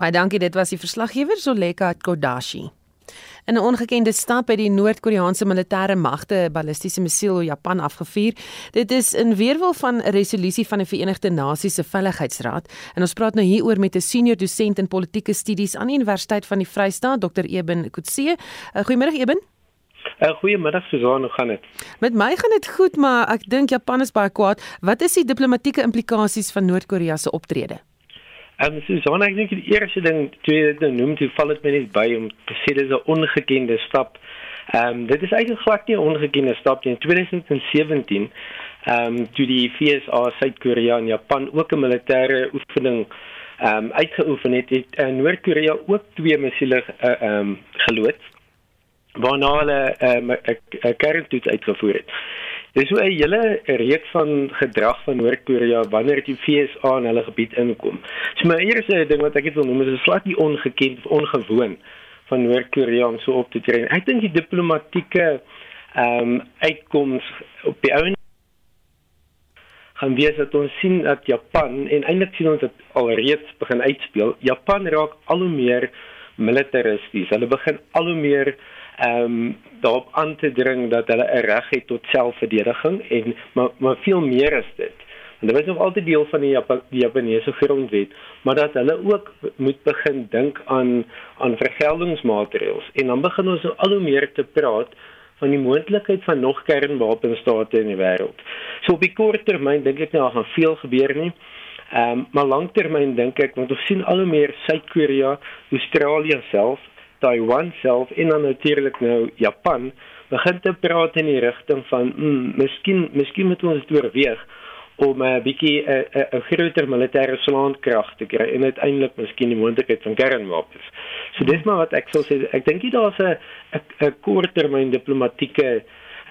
Baie dankie, dit was die verslaggewer Zoleka Kodashi. In 'n ongekende stap het die Noord-Koreaanse militêre magte 'n ballistiese missiel op Japan afgevuur. Dit is in weerwil van 'n resolusie van die Verenigde Nasies se Veiligheidsraad. En ons praat nou hieroor met 'n senior dosent in politieke studies aan die Universiteit van die Vrystaat, Dr. Eben Kutse. Uh, Goeiemôre Eben. Uh, Goeiemiddag Susan, hoe gaan dit? Met my gaan dit goed, maar ek dink Japan is baie kwaad. Wat is die diplomatieke implikasies van Noord-Korea se optrede? Ehm um, Susan, ek dink die eerste ding jy dit nou noem, toe val dit my net by om te sê dis 'n ongekende stap. Ehm um, dit is eintlik glad nie 'n ongekende stap nie. In 2017 ehm um, toe die FSA Suid-Korea en Japan ook 'n militêre oefening ehm um, uitgeoefen het, het uh, Noord-Korea ook twee missiele uh, ehm um, geloods waarna hulle ehm, 'n um, kerntoets uitgevoer het. Dis so 'n hele reeks van gedrag van Noord-Korea wanneer die FSA in hulle gebied inkom. So my eerste ding wat ek wil noem is 'n slat nie ongekend of ongewoon van Noord-Korea om so op te tree. Ek dink die diplomatieke ehm um, uitkoms op die ou gaan wees dat ons sien dat Japan en eintlik sien ons dit alreeds begin uitspeel. Japan raak al hoe meer militaristies. Hulle begin al hoe meer ehm um, daarop aan te dring dat hulle 'n reg het tot selfverdediging en maar maar veel meer is dit. En dit was nog altyd deel van die, Jap die Japaneese grondwet, maar dat hulle ook moet begin dink aan aan vergeldingsmaatreëls en dan begin ons nou al hoe meer te praat van die moontlikheid van nog kernwapenstate in die wêreld. So op die kort termyn dink ek nou gaan veel gebeur nie. Ehm um, maar lanktermyn dink ek want ons sien al hoe meer Suid-Korea, Australië self Taiwan self en dan natuurlik nou Japan begin te praat in die rigting van mm, miskien miskien moet ons dit oorweeg om 'n uh, bietjie 'n uh, uh, groter militêre slaankrag te kry en uiteindelik miskien die moontlikheid van kernwapens. So dis maar wat ek sou sê. Ek dink jy daar's 'n 'n korttermyn diplomatieke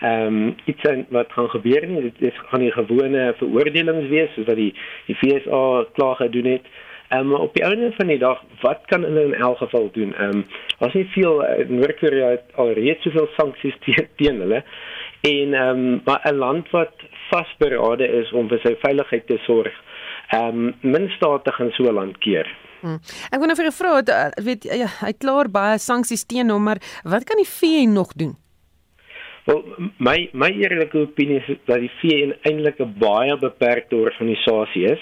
ehm um, iets en wat gaan gebeur nie. Dit is gaan nie gewone veroordelings wees soos wat die die FSA klaar gedoen het. Ehm um, op die einde van die dag, wat kan hulle in elk geval doen? Ehm um, as jy veel uh, Noord-Korea het alreeds soveel sanksies teen teen hulle en ehm um, maar 'n land wat vasberade is om vir sy veiligheid te sorg. Ehm um, min state gaan so 'n land keer. Hmm. Ek wou nou vir 'n vrou, uh, weet ja, hy klaar baie sanksies teen hom, maar wat kan die VN nog doen? Wel, my my eerlike opinie is dat die VN eintlik 'n baie beperkte organisasie is.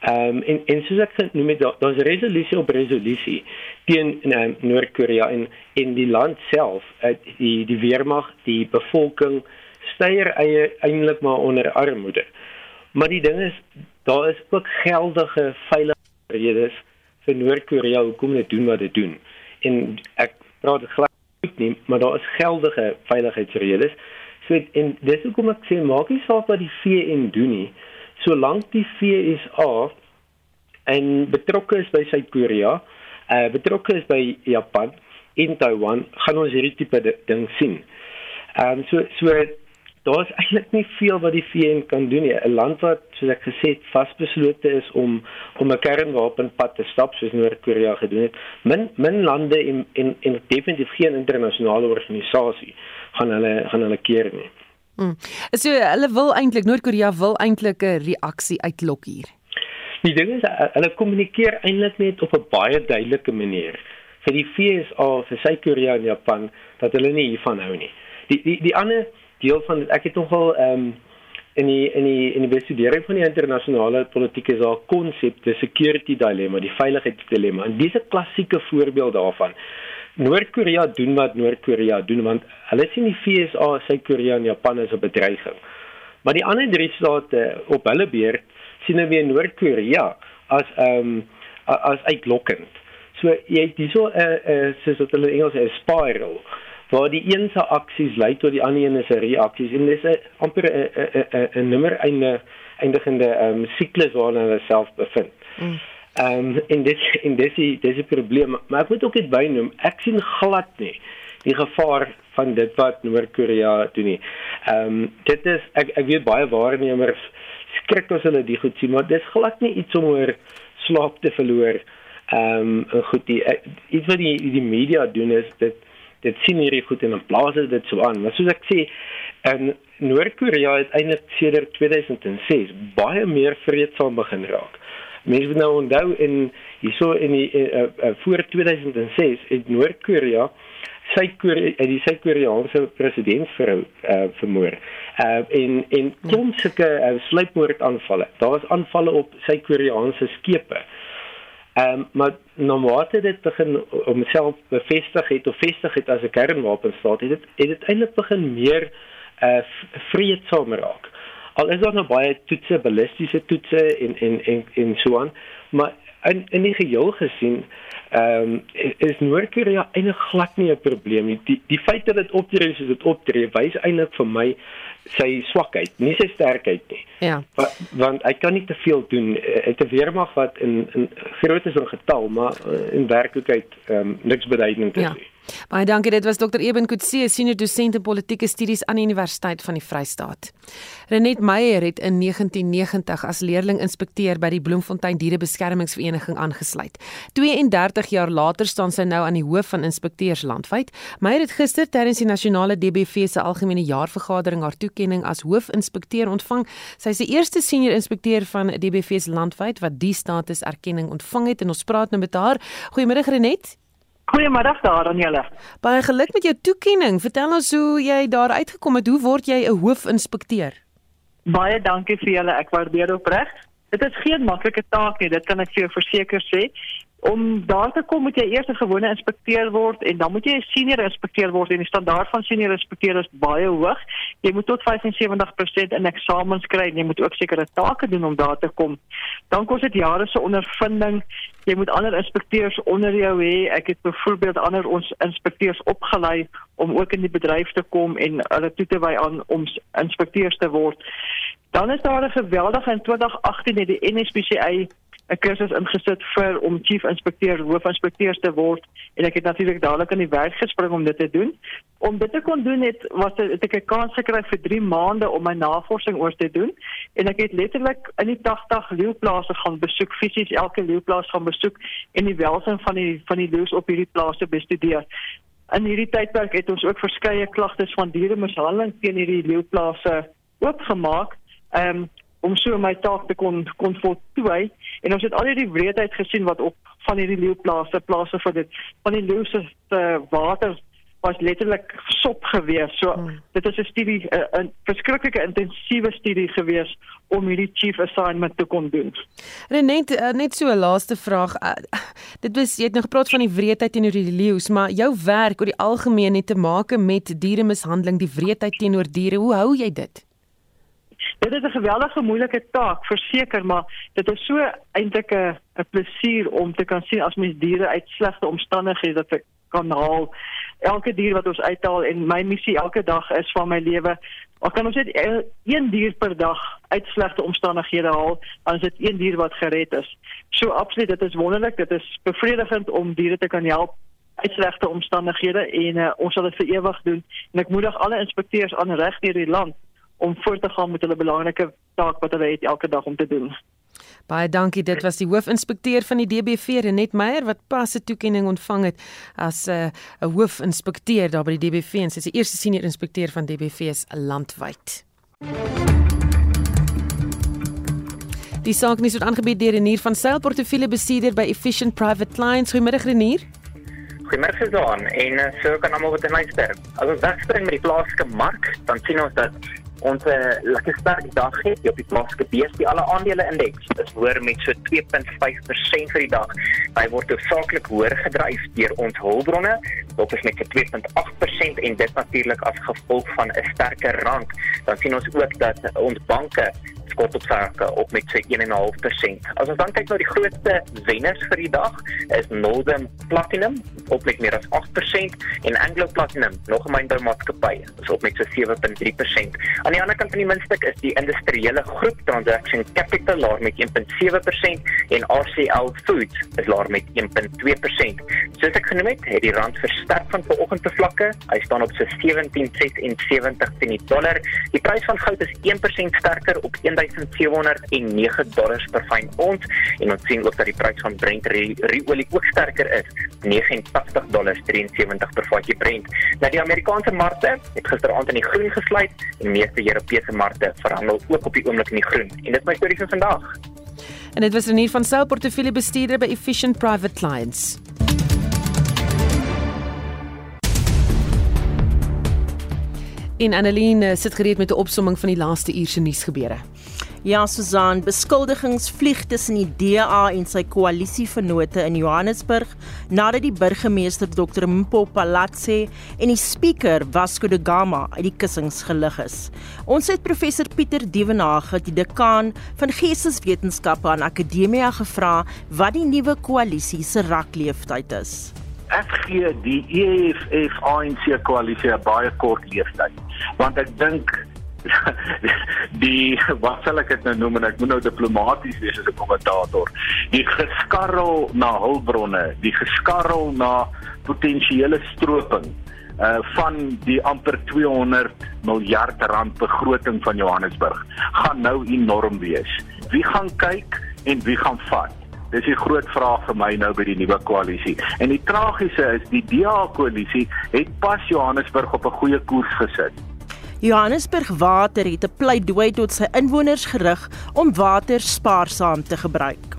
Ehm um, en en soos ek genoem het, daar's da resolusie op resolusie teen um, Noord-Korea en in die land self, uh, die die weermag, die bevolking steier eintlik maar onder armoede. Maar die ding is, daar is ook geldige veiligheidsredes vir Noord-Korea hoekom dit doen wat dit doen. En ek praat glad nie, maar daar is geldige veiligheidsredes. So en dis hoekom ek sê maak nie saak wat die VN doen nie solank die FSA en betrokke is by Suid-Korea, uh betrokke is by Japan en Taiwan, gaan ons hierdie tipe ding sien. Ehm um, so so daar's eintlik nie veel wat die VN kan doen nie. 'n Land wat soos ek gesê het vasbeslote is om om 'n kernwapenpad te stap soos Noord-Korea gedoen het. Min min lande en en en definitief geen internasionale organisasie gaan hulle gaan hulle keer nie. Hmm. So hulle wil eintlik Noord-Korea wil eintlik 'n reaksie uitlok hier. Die ding is hulle kommunikeer eintlik net op 'n baie duidelike manier vir die FSA, vir Suid-Korea en Japan dat hulle nie hiervan hou nie. Die die die ander deel van ek het nogal ehm um, in die in die in die bestudering van die internasionale politiek is daar 'n konsep, die security dilemma, die veiligheidsdilemma. En dis 'n klassieke voorbeeld daarvan. Noord-Korea doen wat Noord-Korea doen want hulle sien die FSA, Suid-Korea en Japan as 'n bedreiging. Maar die ander drie state op hulle beurt sien nou weer Noord-Korea as ehm um, as uitlokkend. So jy hierso 'n uh, uh, soos wat hulle Engels sê 'n spiral waar die een se aksies lei tot die ander een se reaksies en dis 'n amper 'n 'n 'n nommer einde eindigende ehm um, siklus waarin hulle self bevind. Mm. Ehm um, en dit en dis die dis die probleem, maar ek moet ook dit bynoem. Ek sien glad nie die gevaar van dit wat Noord-Korea doen nie. Ehm um, dit is ek ek weet baie waarnemers skrik as hulle die goed sien, maar dis glad nie iets om oor slaap te verloor. Ehm um, goed die iets wat die die media doen is dit dit sien hierdie goed en dan plaas dit so aan. Maar soos ek sê, en Noord-Korea het eintlik sedert 2006 baie meer vreedsaam begin raak mense moet nou onthou in Hierso in die uh, uh, voor 2006 het Noord-Korea Suid-Korea uh, die Suid-Koreaanse presidentsvrou uh, vermoor. Uh en en sulke uh, sluipmoordaanvalle. Daar was aanvalle op Suid-Koreaanse skepe. Um, maar het dit begin om self bevestig het of vestig het as 'n kernwapenstaat het dit het dit eintlik begin meer uh vreedsaam raak. Al is daar nog baie toetse, ballistiese toetse en en en en so aan, maar in in die geheel gesien ehm um, is Noord-Korea eintlik glad nie 'n probleem nie. Die die feit dat dit optree soos dit optree, wys eintlik vir my sy swakheid, nie sy sterkheid nie. Ja. Want, want hy kan nie te veel doen. Dit 'n weermag wat in in groot is in getal, maar eh, in werklikheid ehm um, niks beduidend is ja. nie. Baie dankie. Dit was Dr. Eben Kutse, senior dosent in politieke studies aan die Universiteit van die Vrystaat. Renet Meyer het in 1990 as leerling-inspekteur by die Bloemfontein Dierebeskermingsvereniging aangesluit. 32 jaar later staan sy nou aan die hoof van inspekteurs landwyd. Meyer het gister tydens die nasionale DBV se algemene jaarvergadering haar toekenning as hoofinspekteur ontvang. Sy is die eerste senior inspekteur van DBV se landwyd wat die status erkenning ontvang het en ons praat nou met haar. Goeiemôre Renet. Goeiemiddag daar aan julle. Baie geluk met jou toekenning. Vertel ons hoe jy daar uitgekom het. Hoe word jy 'n hoofinspekteur? Baie dankie vir julle. Ek waardeer opreg. Dit is geen maklike taak nie, dit kan ek vir jou verseker sê om daar te kom moet jy eers 'n gewone inspekteur word en dan moet jy 'n senior inspekteur word en die standaard van senior inspekteur is baie hoog. Jy moet tot 75% in eksamens kry en jy moet ook sekere take doen om daar te kom. Dan kos dit jare se ondervinding. Jy moet ander inspekteurs onder jou hê. Ek het byvoorbeeld ander ons inspekteurs opgelei om ook in die bedryf te kom en hulle toe te wy aan om inspekteurs te word. Dan is daar 'n geweldige in 2018 het die NSPCA 'n kursus ingesit vir om chief inspekteur, hoofinspekteur te word en ek het natuurlik dadelik aan die werk gespring om dit te doen. Om dit te kon doen het was dit het ek 'n kans gekry vir 3 maande om my navorsing oor te doen en ek het letterlik in die 80 leeuplase gaan besoek, fisies elke leeuplaas gaan besoek en die welsyn van die van die leeu's op hierdie plase bestudeer. In hierdie tydperk het ons ook verskeie klagtes van dieremishandeling teen hierdie leeuplase oopgemaak. Ehm um, om so my taak te kon kon voltooi en ons het al hierdie wreedheid gesien wat op van hierdie leeuplase plase vir dit van die leeu se uh, water was letterlik sop gewees. So hmm. dit is 'n studie 'n verskriklike intensiewe studie gewees om hierdie chief assignment te kon doen. Net uh, net so 'n laaste vraag. Uh, dit was jy het nog gepraat van die wreedheid teenoor die leeu's, maar jou werk oor die algemeen het te maak met dieremishandeling, die wreedheid teenoor diere. Hoe hou jy dit? Dit is 'n geweldige moeilike taak, verseker, maar dit is so eintlik 'n 'n plesier om te kan sien as mens diere uit slegte omstandighede dat ek kan haal. Elke dier wat ons uithaal en my missie elke dag is van my lewe, ek kan ons net een dier per dag uit slegte omstandighede haal, dan is dit een dier wat gered is. So absoluut, dit is wonderlik, dit is bevredigend om diere te kan help uit slegte omstandighede en uh, ons sal dit vir ewig doen. En ek moedig alle inspekteurs aan reg deur die land om voort te gaan met hulle belangrike taak wat hulle het elke dag om te doen. Baie dankie. Dit was die hoofinspekteur van die DBV, Renet Meyer, wat pas 'n toekenning ontvang het as eh, 'n uh, hoofinspekteur daar by die DBV en sy is die eerste senior inspekteur van DBV se landwyd. Die saak is aangebied deur Renier van Sail portefeulje bestuurder by Efficient Private Clients. Goeiemiddag Renier. Goeiemôre Jean en uh, so kan almal wat in Lysberg. As ons wegspring met die plaaslike mark, dan sien ons dat ons uh, lekker sterk dag het op die plaaslike beurs. Die alle aandele indeks is hoër met so 2.5% vir die dag. Hy word hoofsaaklik hoër gedryf deur ons hulpbronne, wat is met 2.8% en dit natuurlik as gevolg van 'n sterker rand. Dan sien ons ook dat ons banke skottopsake op met sy 1.5%. As ons dan kyk na die grootste wenners vir die dag, is Northern Platinum op met meer as 8% en Anglo Platinum, nog 'n mynboumaatskappy, is op met so 7.3%. Aan die ander kant van die muntstuk is die industriële groep Transaction Capital laer met 1.7% en RCL Foods is laer met 1.2%. Soos ek genoem het, het die rand versterk van vanoggend te vlakke. Hy staan op so 17.76 teen die dollar. Die prys van goud is 1% sterker op 1 1709 dollars per fyn ons en ons sien ook dat die prys van Brent olie ook sterker is 89 dollars 73 per vatjie Brent. Nou die Amerikaanse markte het gisteraand in die groen gesluit en meeste Europese markte verhandel ook op die oomblik in die groen en dit is my storie vir vandag. En dit was Renier van Sail portefeulje bestuurder by Efficient Private Clients. En Annelien sit gereed met 'n opsomming van die laaste uur se nuusgebeure. Ja, Susan, beskuldigings vlieg tussen die DA en sy koalisievennote in Johannesburg nadat die burgemeester Dr. Mpo Palatse en die spreker Vasco da Gama uit die kussings gelig is. Ons het professor Pieter Dievenage, die dekaan van Geesteswetenskappe aan Akademia gevra wat die nuwe koalisie se rakleeftyd is. Ek gee die EFF ANC koalisie 'n baie kort leeftyd want ek dink die wat sal ek dit nou noem en ek moet nou diplomaties wees as 'n kommentator die geskarrel na hulpbronne die geskarrel na potensiële stroping uh van die amper 200 miljard rand begroting van Johannesburg gaan nou enorm wees wie gaan kyk en wie gaan vat Dis 'n groot vraag vir my nou by die nuwe koalisie. En die tragiese is die DA koalisie het pas Johannesburg op 'n goeie koers gesit. Johannesburg Water het 'n pleidooi tot sy inwoners gerig om water spaarsaam te gebruik.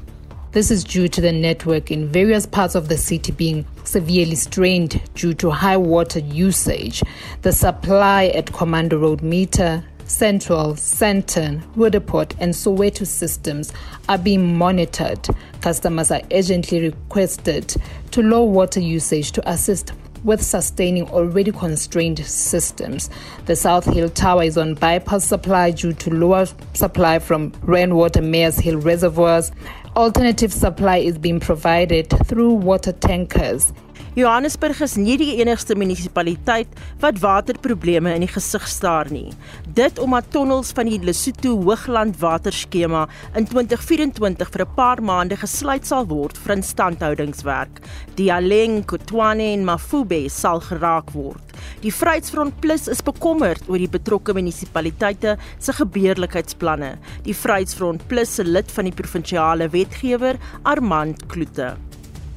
This is due to the network in various parts of the city being severely strained due to high water usage. The supply at Commander Road Meter, Central, Sandton, Roodepoort, and Soweto systems are being monitored. Customers are urgently requested to lower water usage to assist with sustaining already constrained systems. The South Hill Tower is on bypass supply due to lower supply from rainwater Mares Hill reservoirs. Alternative supply is being provided through water tankers Johannesburg is nie die enigste munisipaliteit wat waterprobleme in die gesig staar nie. Dit omdat tonnels van die Lesotho Hoogland waterskema in 2024 vir 'n paar maande gesluit sal word vir instandhoudingswerk. Die Aleng, Kotwane en Mafube sal geraak word. Die Vryheidsfront Plus is bekommerd oor die betrokke munisipaliteite se gebeurlikheidsplanne. Die Vryheidsfront Plus se lid van die provinsiale wetgewer, Armand Kloete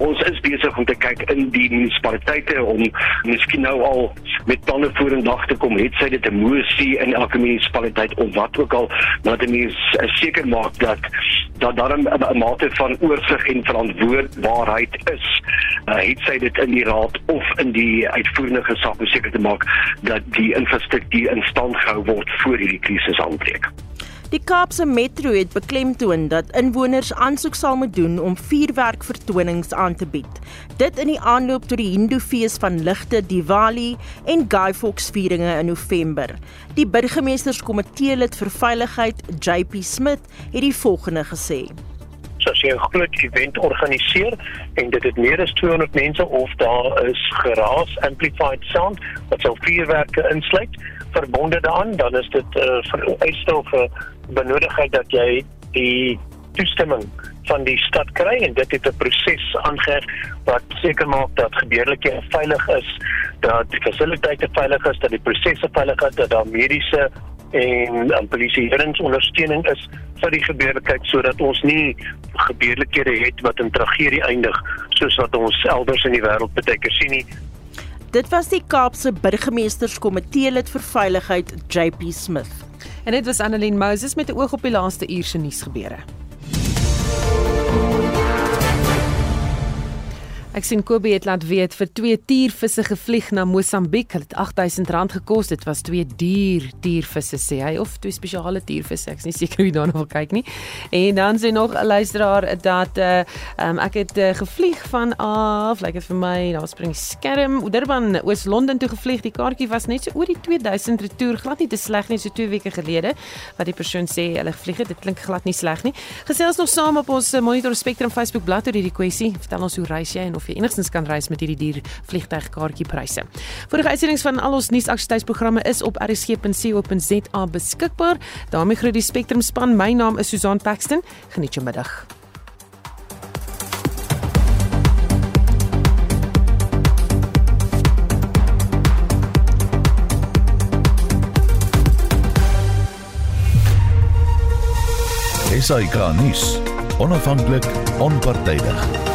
ons is besig om te kyk in die munisipaliteite om miskien nou al met tande voor in dag te kom het sy dit 'n moesie in elke munisipaliteit of wat ook al maar dit is seker maak dat dat daar 'n mate van oorsig en verantwoordbaarheid is uh, het sy dit in die raad of in die uitvoerende gesag om seker te maak dat die infrastruktuur in stand gehou word voor hierdie krisis aanbreek Die Kaapse Metro het beklemtoon dat inwoners aansoek sal moet doen om vuurwerkvertonings aan te bied. Dit in die aanloop tot die Hindufees van ligte Diwali en Guy Fawkes vieringe in November. Die burgemeesterskomitee lid vir veiligheid, JP Smith, het die volgende gesê: as jy 'n groot event organiseer en dit het meer as 200 mense of daar is geraas amplified sound wat sou vuurwerke insluit verbonde daaraan dan is dit 'n uh, vereiste of 'n benodigheid dat jy die toestemming van die stad kry en dit het 'n proses aangeheg wat seker maak dat gebeurlikhede veilig is, dat die fasiliteite veilig is, dat die prosesse veilig is, dat daar mediese en um, polisieerings ondersteuning is vir die gebeurlikheid sodat ons nie gebeurlikhede het wat in tragedie eindig soos wat ons elders in die wêreld baie keer sien nie. Dit was die Kaapse burgemeesterskomitee lid vir veiligheid JP Smith. En dit was Annelien Moses met 'n oog op die laaste uur se nuusgebeure. Ek sien Kobe het laat weet vir twee tiervisse gevlieg na Mosambiek. Hulle het R8000 gekos. Dit was twee duur tiervisse sê hy of twee spesiale tiervisse. Ek is nie seker hoe daarna wil kyk nie. En dan sê nog 'n luisteraar dat uh um, ek het uh, gevlieg van af, lyk like dit vir my, daar spring skerm. Durban Oos-London toe gevlieg. Die kaartjie was net so oor die 2000 retour. Glad nie te sleg nie so 2 weke gelede wat die persoon sê hulle gevlieg het. Dit klink glad nie sleg nie. Gesels nog saam op ons Monitor Spectrum Facebook bladsy oor hierdie kwessie. Vertel ons hoe reis jy of jy enigstens kan reis met hierdie duur vliegtuigkaartjiepryse. Vorige uitsendings van al ons nuusaktualiteitsprogramme is op rsg.co.za beskikbaar. daarmee groet die Spectrum span. My naam is Susan Paxton. Geniet jou middag. SAK nuus. Onafhanklik, onpartydig.